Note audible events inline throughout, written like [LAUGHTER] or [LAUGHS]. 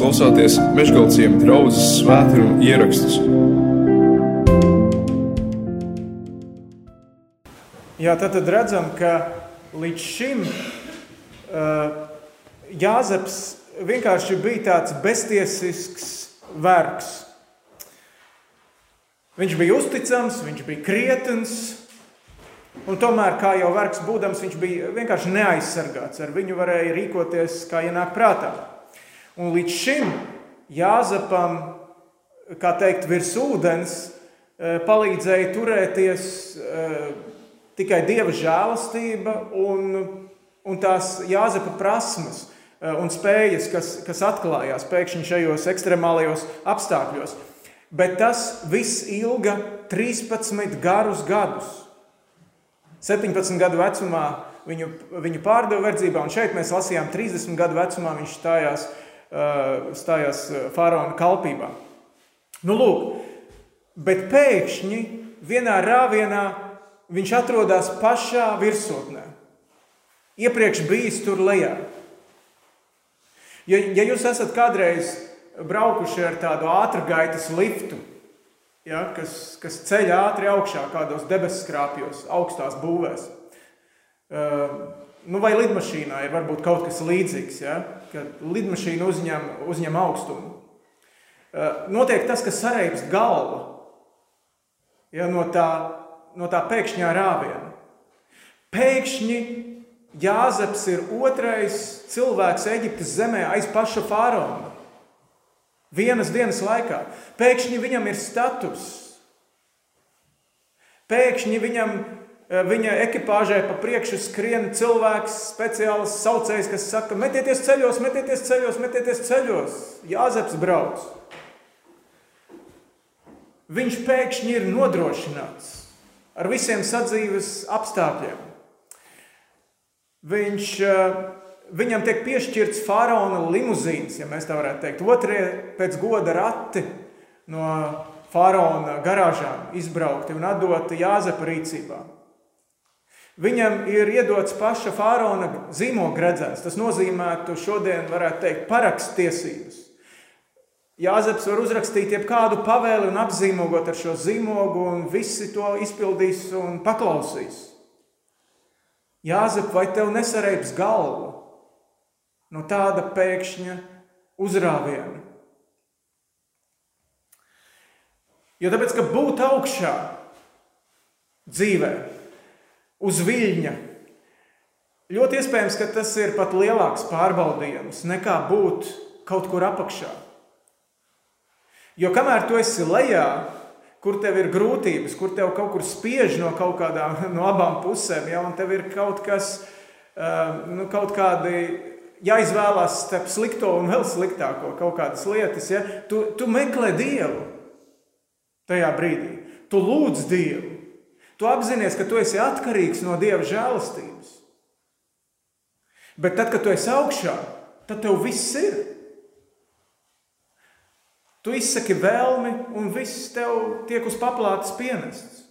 klausāties Meškāļu draugas svētkrājuma ierakstus. Jā, tad, tad redzam, ka līdz šim uh, Jāzeps vienkārši bija tāds beztiesisks vergs. Viņš bija uzticams, viņš bija krietns, un tomēr, kā jau vergs būdams, viņš bija vienkārši neaizsargāts. Ar viņu varēja rīkoties, kā ienāk prātā. Un līdz šim Jāzepam, kā teikt, virs ūdens eh, palīdzēja turēties eh, tikai dieva žēlastība un, un tās Jāzepa prasmes eh, un spējas, kas, kas atklājās pēkšņi šajos ekstremālajos apstākļos. Bet tas viss ilga 13 garus gadus. 17 gadu vecumā viņu, viņu pārdeva verdzībā, un šeit mēs lasījām, 30 gadu vecumā viņš stājās Uh, stājās uh, faraona kalpībā. Nu, lūk, bet pēkšņi vienā rāvienā viņš atrodas pašā virsotnē. Iepriekš bijis tur lejā. Ja, ja jūs esat kādreiz braukuši ar tādu ātrgaitas liftu, ja, kas, kas ceļ ātri augšā kādos debesskrāpjos, augstās būvēs, uh, nu, vai lidmašīnā ir varbūt kaut kas līdzīgs, ja? kad lidmašīna uzņem, uzņem augstumu. Eh, notiek tas, ka sareibst galva ja, no, tā, no tā pēkšņā rāviena. Pēkšņi Jāzeps ir otrais cilvēks Eģiptes zemē aiz paša faraona. Vienas dienas laikā. Pēkšņi viņam ir status. Pēkšņi viņam viņa ekipāžai pa priekšu skrien cilvēks, speciāls saucējs, kas saka, metieties ceļos, metieties ceļos, metieties ceļos. Jāzeps brauc. Viņš pēkšņi ir nodrošināts ar visiem sadzīves apstākļiem. Viņš, eh, viņam tiek piešķirts faraona limuzīns, ja mēs tā varētu teikt. Otrie pēc goda rati no faraona garāžām izbraukti un atdoti Jāzepa rīcībā. Viņam ir iedots paša faraona zīmogredzens. Tas nozīmētu šodien, varētu teikt, parakstiesības. Jāzeps var uzrakstīt jebkādu pavēli un apzīmogot ar šo zīmogu, un visi to izpildīs un paklausīs. Jāzep, vai tev nesareips galva no tāda pēkšņa uzrāviena? Jo tāpēc, ka būt augšā dzīvē, uz viļņa. Ļoti iespējams, ka tas ir pat lielāks pārbaudījums nekā būt kaut kur apakšā. Jo kamēr tu esi lejā, kur tev ir grūtības, kur tev kaut kur spiež no kaut kādām, [LAUGHS] no abām pusēm, ja, un tev ir kaut kas, nu, kaut kādi jāizvēlās starp slikto un vēl sliktāko, kaut kādas lietas, ja, tu, tu meklē Dievu tajā brīdī. Tu lūdz Dievu. Tu apzinājies, ka tu esi atkarīgs no Dieva žēlastības. Bet tad, kad tu esi augšā, tad tev viss ir. Tu izsaki vēlmi, un viss tev tiek uz paplātes pienests.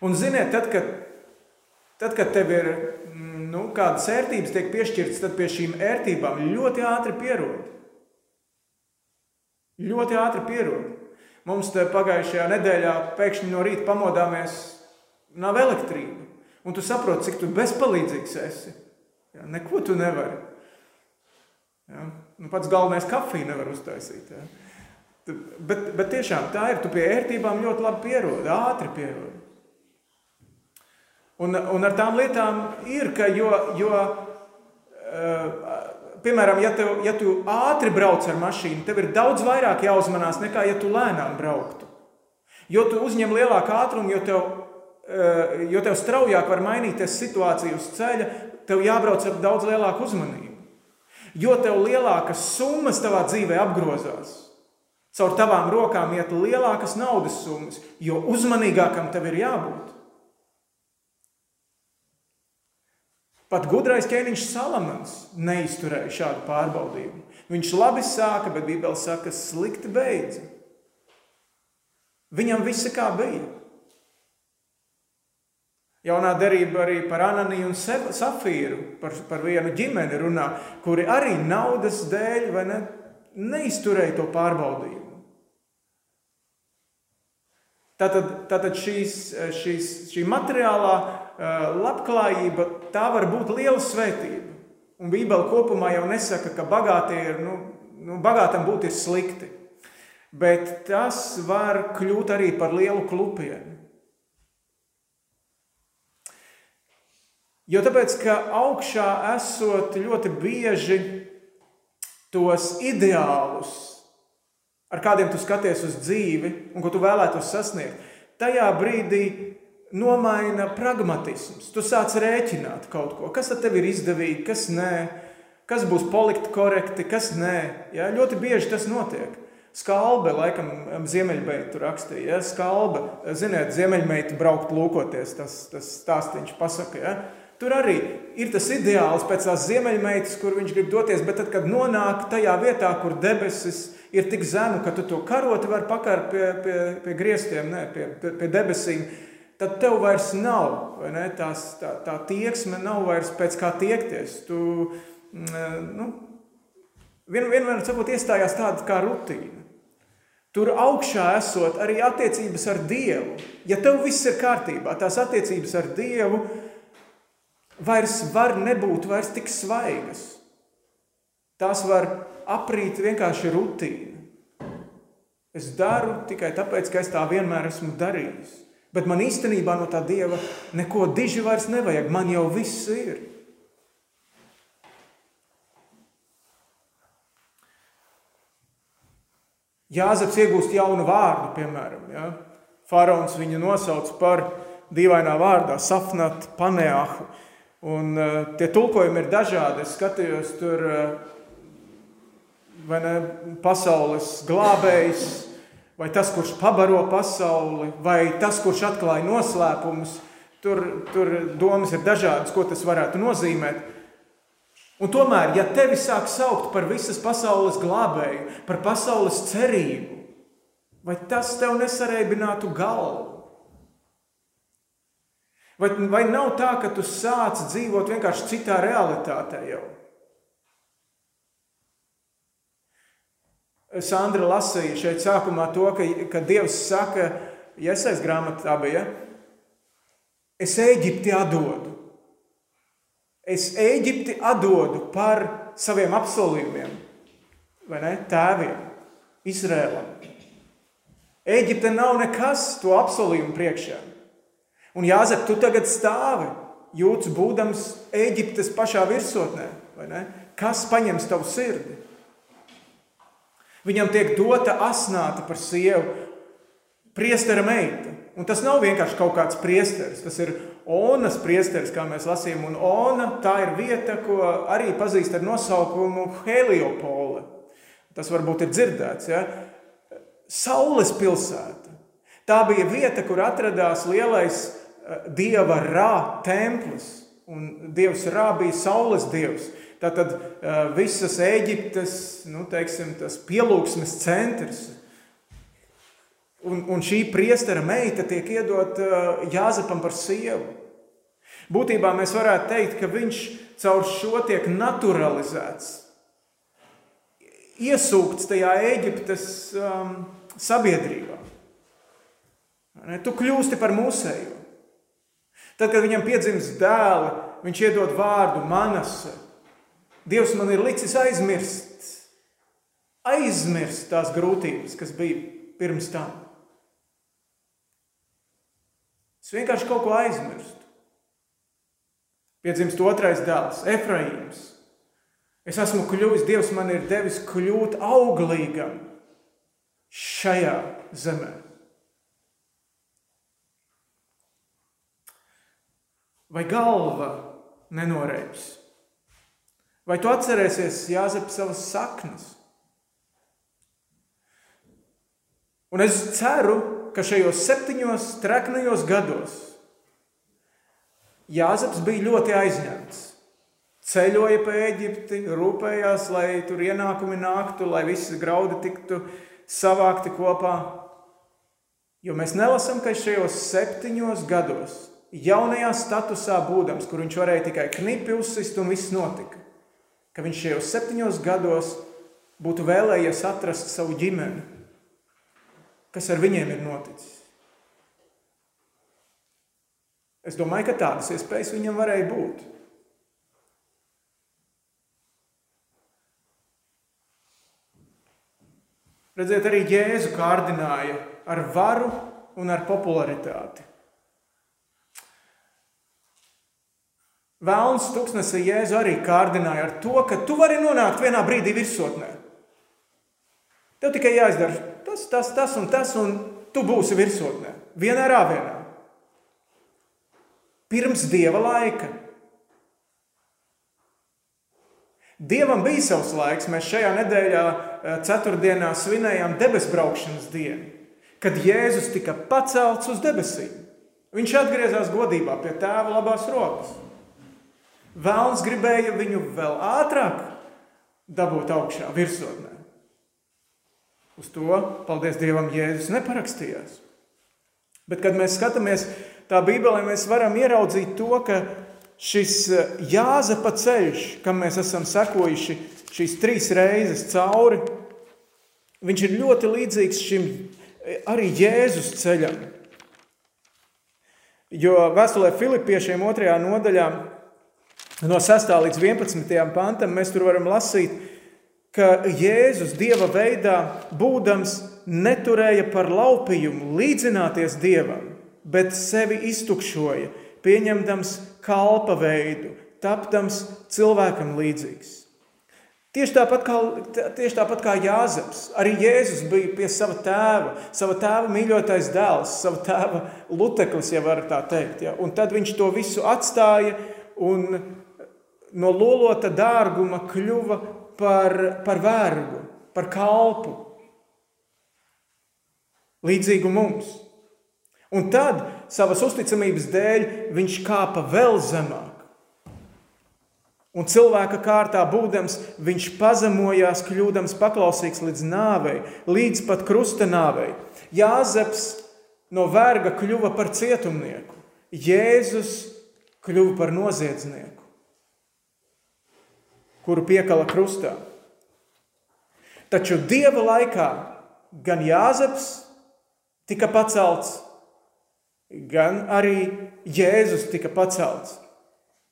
Un ziniet, tad, kad, tad, kad tev ir nu, kādas ērtības tiek piešķirtas, tad pie šīm ērtībām ļoti ātri pierod. Ļoti ātri pierod. Mums te pagājušajā nedēļā pēkšņi no rīta pamodāmies, nav elektrība. Un tu saproti, cik tu bezpalīdzīgs esi. Ja, neko tu nevari. Ja, nu, pats galvenais kafiju nevar uztaisīt. Ja. Bet, bet tiešām tā ir. Tu pie ērtībām ļoti labi pierodi, ātri pierodi. Un, un ar tām lietām ir, ka, jo, jo uh, piemēram, ja, tev, ja tu ātri brauc ar mašīnu, tev ir daudz vairāk jāuzmanās nekā, ja tu lēnām brauktu. Jo tu uzņem lielāku ātrumu, jo tev, eh, jo tev straujāk var mainīties situācija uz ceļa, tev jābrauc ar daudz lielāku uzmanību. Jo tev lielākas summas tavā dzīvē apgrozās. Caur tavām rokām iet lielākas naudas summas, jo uzmanīgākam tev ir jābūt. Pat gudrais ķēniņš Salamans neizturēja šādu pārbaudījumu. Viņš labi sāka, bet Bībele saka, ka slikti beidza. Viņam viss kā bija. Jaunā derība arī par Ananiju un Safīru, par, par vienu ģimeni runā, kuri arī naudas dēļ ne, neizturēja to pārbaudījumu. Tātad, tātad šīs, šīs, šī materiālā labklājība tā var būt liela svētība. Un Bībele kopumā jau nesaka, ka bagātie ir, nu, nu, bagātam būt ir slikti. Bet tas var kļūt arī par lielu klupienu. Jo tāpēc, ka augšā esot ļoti bieži tos ideālus, ar kādiem tu skaties uz dzīvi un ko tu vēlētos sasniegt, tajā brīdī nomaina pragmatisms. Tu sāc rēķināt kaut ko, kas tev ir izdevīgi, kas nē, kas būs polikt korekti, kas nē. Ja? Ļoti bieži tas notiek. Skalbe, laikam, ziemeļmeita rakstīja, ja? skalbe, ziniet, ziemeļmeita braukt lūkoties, tas, tas stāstīņš pasaka, ja? Tur arī ir tas ideāls pēc tās ziemeļmeitas, kur viņš grib doties, bet tad, kad nonāk tajā vietā, kur debesis ir tik zemu, ka tu to karoti vari pakart pie, pie, pie griestiem, ne, pie, pie, pie debesīm, tad tev vairs nav, ne, tās, tā, tā tieksme nav vairs pēc kā tiekties. Tu, mm, nu, vien, vienmēr sakot, iestājās tāda kā rutīna. Tur augšā esot arī attiecības ar Dievu. Ja tev viss ir kārtībā, tās attiecības ar Dievu vairs var nebūt vairs tik svaigas. Tās var aprīt vienkārši rutīna. Es daru tikai tāpēc, ka es tā vienmēr esmu darījis. Bet man īstenībā no tā dieva neko diži vairs nevajag. Man jau viss ir. Jāzeps iegūst jaunu vārdu, piemēram. Ja? Faraons viņu nosauc par dīvainā vārdā, Safnat Paneāhu. Un uh, tie tulkojumi ir dažādi. Es skatījos tur, uh, vai ne, pasaules glābējs, vai tas, kurš pabaro pasauli, vai tas, kurš atklāja noslēpumus. Tur, tur domas ir dažādas, ko tas varētu nozīmēt. Un tomēr, ja tevi sāk saukt par visas pasaules glābēju, par pasaules cerību, vai tas tev nesareibinātu galvu? Vai, vai nav tā, ka tu sāc dzīvot vienkārši citā realitātē jau? Sandra lasīja šeit sākumā to, ka, ka Dievs saka, ja es aiz grāmatā bija, es Eģipti atdodu. Es Eģipti atdodu par saviem apsolījumiem, vai ne, tēviem, Izrēlam. Eģipte nav nekas to apsolījumu priekšā. Un Jāzep, tu tagad stāvi, jūtas būdams Eģiptes pašā virsotnē, kas paņems tavu sirdi? Viņam tiek dota asnāta par sievu, priestera meita. Un tas nav vienkārši kaut kāds priesteris, tas ir Onas priesteris, kā mēs lasījām. Un Ona tā ir vieta, ko arī pazīst ar nosaukumu Heliopole. Tas varbūt ir dzirdēts. Ja? Saules pilsēta. Tā bija vieta, kur atradās lielais dieva rā templis. Un dievs rā bija saules dievs. Tātad visas Eģiptes nu, teiksim, pielūgsmes centrs. Un, un šī priestera meita tiek iedota Jāzepam par sievu. Būtībā mēs varētu teikt, ka viņš caur šo tiek naturalizēts, iesūkts tajā Eģiptes um, sabiedrībā. Tu kļūsti par mūsēju. Tad, kad viņam piedzimst dēli, viņš iedod vārdu manas. Dievs man ir licis aizmirst, aizmirst tās grūtības, kas bija pirms tam. Es vienkārši kaut ko aizmirstu. Piedzimst otrais dēls, Efraīms. Es esmu kļuvis, Dievs man ir devis kļūt auglīgam šajā zemē. Vai galva nenoreips? Vai tu atcerēsies, Jāzep, savas saknes? Un es ceru, ka šajos septiņos treknajos gados Jāzeps bija ļoti aizņemts. Ceļoja pa Eģipti, rūpējās, lai tur ienākumi nāktu, lai visi graudi tiktu savākti kopā. Jo mēs nelasām, ka šajos septiņos gados jaunajā statusā būdams, kur viņš varēja tikai knipi uzsist un viss notika. Ka viņš šajos septiņos gados būtu vēlējies atrast savu ģimeni, kas ar viņiem ir noticis. Es domāju, ka tādas iespējas viņam varēja būt. Redziet, arī Jēzu kārdināja ar varu un ar popularitāti. Vēlns tūkstnesī Jēzu arī kārdināja ar to, ka tu vari nonākt vienā brīdī virsotnē. Tev tikai jāizdara tas, tas, tas un tas, un tu būsi virsotnē. Vienā rāvienā. Pirms dieva laika. Dievam bija savs laiks. Mēs šajā nedēļā, eh, ceturtdienā, svinējām debesbraukšanas dienu, kad Jēzus tika pacelts uz debesīm. Viņš atgriezās godībā pie tēva labās rokas. Vēlns gribēja viņu vēl ātrāk dabūt augšā, virsotnē. Uz to, paldies Dievam, Jēzus neparakstījās. Bet, kad mēs skatāmies tā Bībelē, mēs varam ieraudzīt to, ka šis eh, Jāzepa ceļš, kam mēs esam sekojuši šīs trīs reizes cauri, viņš ir ļoti līdzīgs šim eh, arī Jēzus ceļam. Jo vēstulē Filipiešiem otrajā nodaļā No 6. līdz 11. pantam mēs tur varam lasīt, ka Jēzus dieva veidā būdams neturēja par laupījumu līdzināties dievam, bet sevi iztukšoja, pieņemdams kalpa veidu, tapdams cilvēkam līdzīgs. Tieši tāpat, kā, tieši tāpat kā Jāzeps, arī Jēzus bija pie sava tēva, sava tēva mīļotais dēls, sava tēva luteklis, ja var tā teikt. Ja? Un tad viņš to visu atstāja un no lolota dārguma kļuva par, par vergu, par kalpu. Līdzīgu mums. Un tad savas uzticamības dēļ viņš kāpa vēl zemāk. Un cilvēka kārtā būdams, viņš pazemojās, kļūdams paklausīgs līdz nāvei, līdz pat krusta nāvei. Jāzeps no verga kļuva par cietumnieku, Jēzus kļuva par noziedznieku kuru piekala krustā. Taču dieva laikā gan Jāzeps tika pacelts, gan arī Jēzus tika pacelts.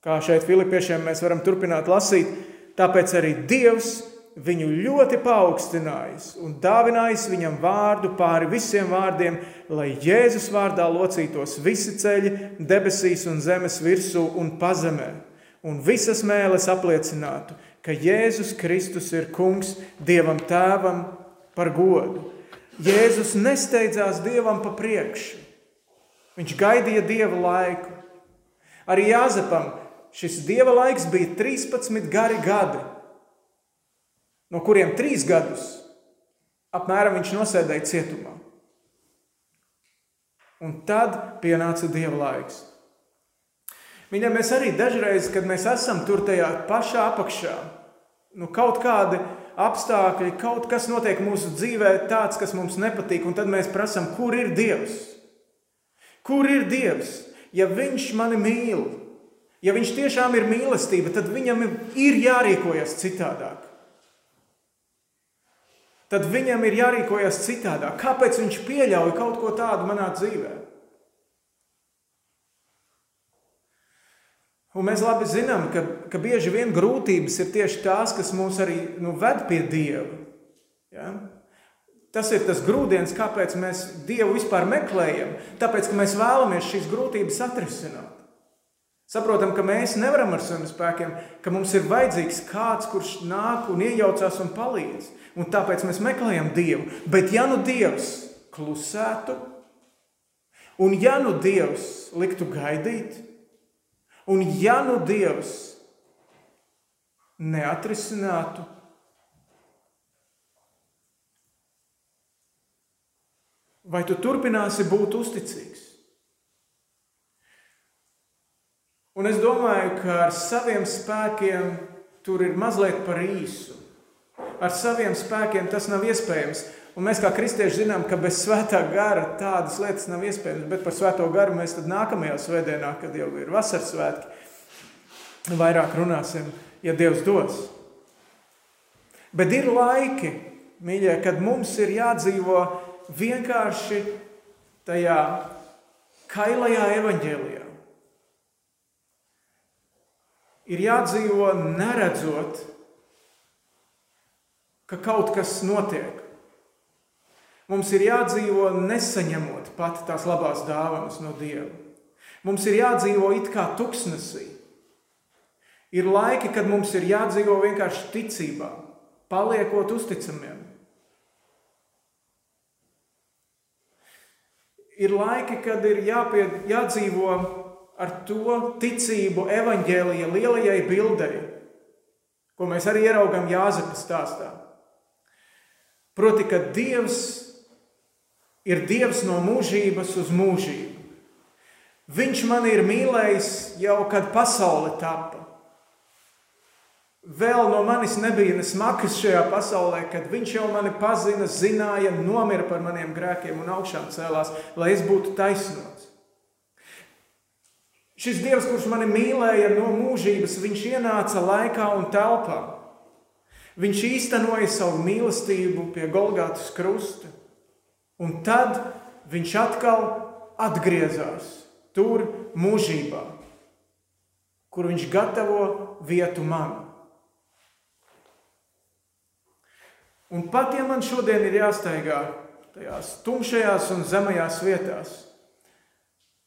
Kā šeit Filipiešiem mēs varam turpināt lasīt, tāpēc arī Dievs viņu ļoti paaugstinājis un dāvinājis viņam vārdu pāri visiem vārdiem, lai Jēzus vārdā locītos visi ceļi debesīs un zemes virsū un pazemē un visas mēles apliecinātu, ka Jēzus Kristus ir kungs Dievam Tēvam par godu. Jēzus nesteidzās Dievam pa priekšu. Viņš gaidīja Dieva laiku. Arī Jāzepam šis Dieva laiks bija 13 gari gadi, no kuriem 3 gadus apmēram viņš nosēdēja cietumā. Un tad pienāca Dieva laiks. Viņam mēs arī dažreiz, kad mēs esam tur tajā pašā apakšā, nu, kaut kādi apstākļi, kaut kas notiek mūsu dzīvē, tāds, kas mums nepatīk, un tad mēs prasām, kur ir Dievs? Kur ir Dievs? Ja Viņš mani mīl, ja Viņš tiešām ir mīlestība, tad Viņam ir jārīkojas citādāk. Tad viņam ir jārīkojas citādāk. Kāpēc viņš pieļauj kaut ko tādu manā dzīvēm? Un mēs labi zinām, ka, ka bieži vien grūtības ir tieši tās, kas mūs arī nu, ved pie Dieva. Ja? Tas ir tas grūdienis, kāpēc mēs Dievu vispār meklējam. Tāpēc, ka mēs vēlamies šīs grūtības atrisināt. Saprotam, ka mēs nevaram ar saviem spēkiem, ka mums ir vajadzīgs kāds, kurš nāk un iejaucās un palīdz. Un tāpēc mēs meklējam Dievu. Bet ja nu Dievs klusētu, un ja nu Dievs liktu gaidīt, Un ja nu Dievs neatrisinātu, vai tu turpināsi būt uzticīgs? Un es domāju, ka ar saviem spēkiem tur ir mazliet par īsu. Ar saviem spēkiem tas nav iespējams. Un mēs kā kristieši zinām, ka bez svētā gara tādas lietas nav iespējamas, bet par svēto garu mēs tad nākamajā svētdienā, kad jau ir vasaras svētki, vairāk runāsim, ja Dievs dos. Bet ir laiki, mīļie, kad mums ir jādzīvo vienkārši tajā kailajā evaņģēlijā. Ir jādzīvo neredzot, ka kaut kas notiek. Mums ir jādzīvo nesaņemot pat tās labās dāvanas no Dieva. Mums ir jādzīvo it kā tuksnesī. Ir laiki, kad mums ir jādzīvo vienkārši ticībā, paliekot uzticamiem. Ir laiki, kad ir jāpie, jādzīvo ar to ticību evaņģēlīja lielajai bildei, ko mēs arī ieraugām Jāzepa stāstā. Proti, ka Dievs ir Dievs no mūžības uz mūžību. Viņš man ir mīlējis jau kad pasaule tapa. Vēl no manis nebija ne smakas šajā pasaulē, kad viņš jau mani pazina, zināja, nomira par maniem grēkiem un augšām cēlās, lai es būtu taisnots. Šis Dievs, kurš mani mīlēja no mūžības, viņš ienāca laikā un telpā. Viņš īstenoja savu mīlestību pie Golgātas krusta, un tad viņš atkal atgriezās tur mūžībā, kur viņš gatavo vietu man. Un pat ja man šodien ir jāsteigā tajās tumšajās un zemajās vietās,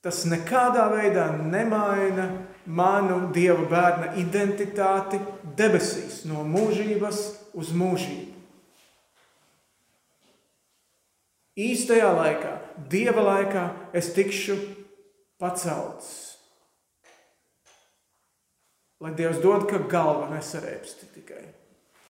tas nekādā veidā nemaina manu dieva bērna identitāti debesīs, no mūžības uz mūžību. Īstajā laikā, dieva laikā, es tikšu pacelts. Lai Dievs dod, ka galva nesarēpsti tikai.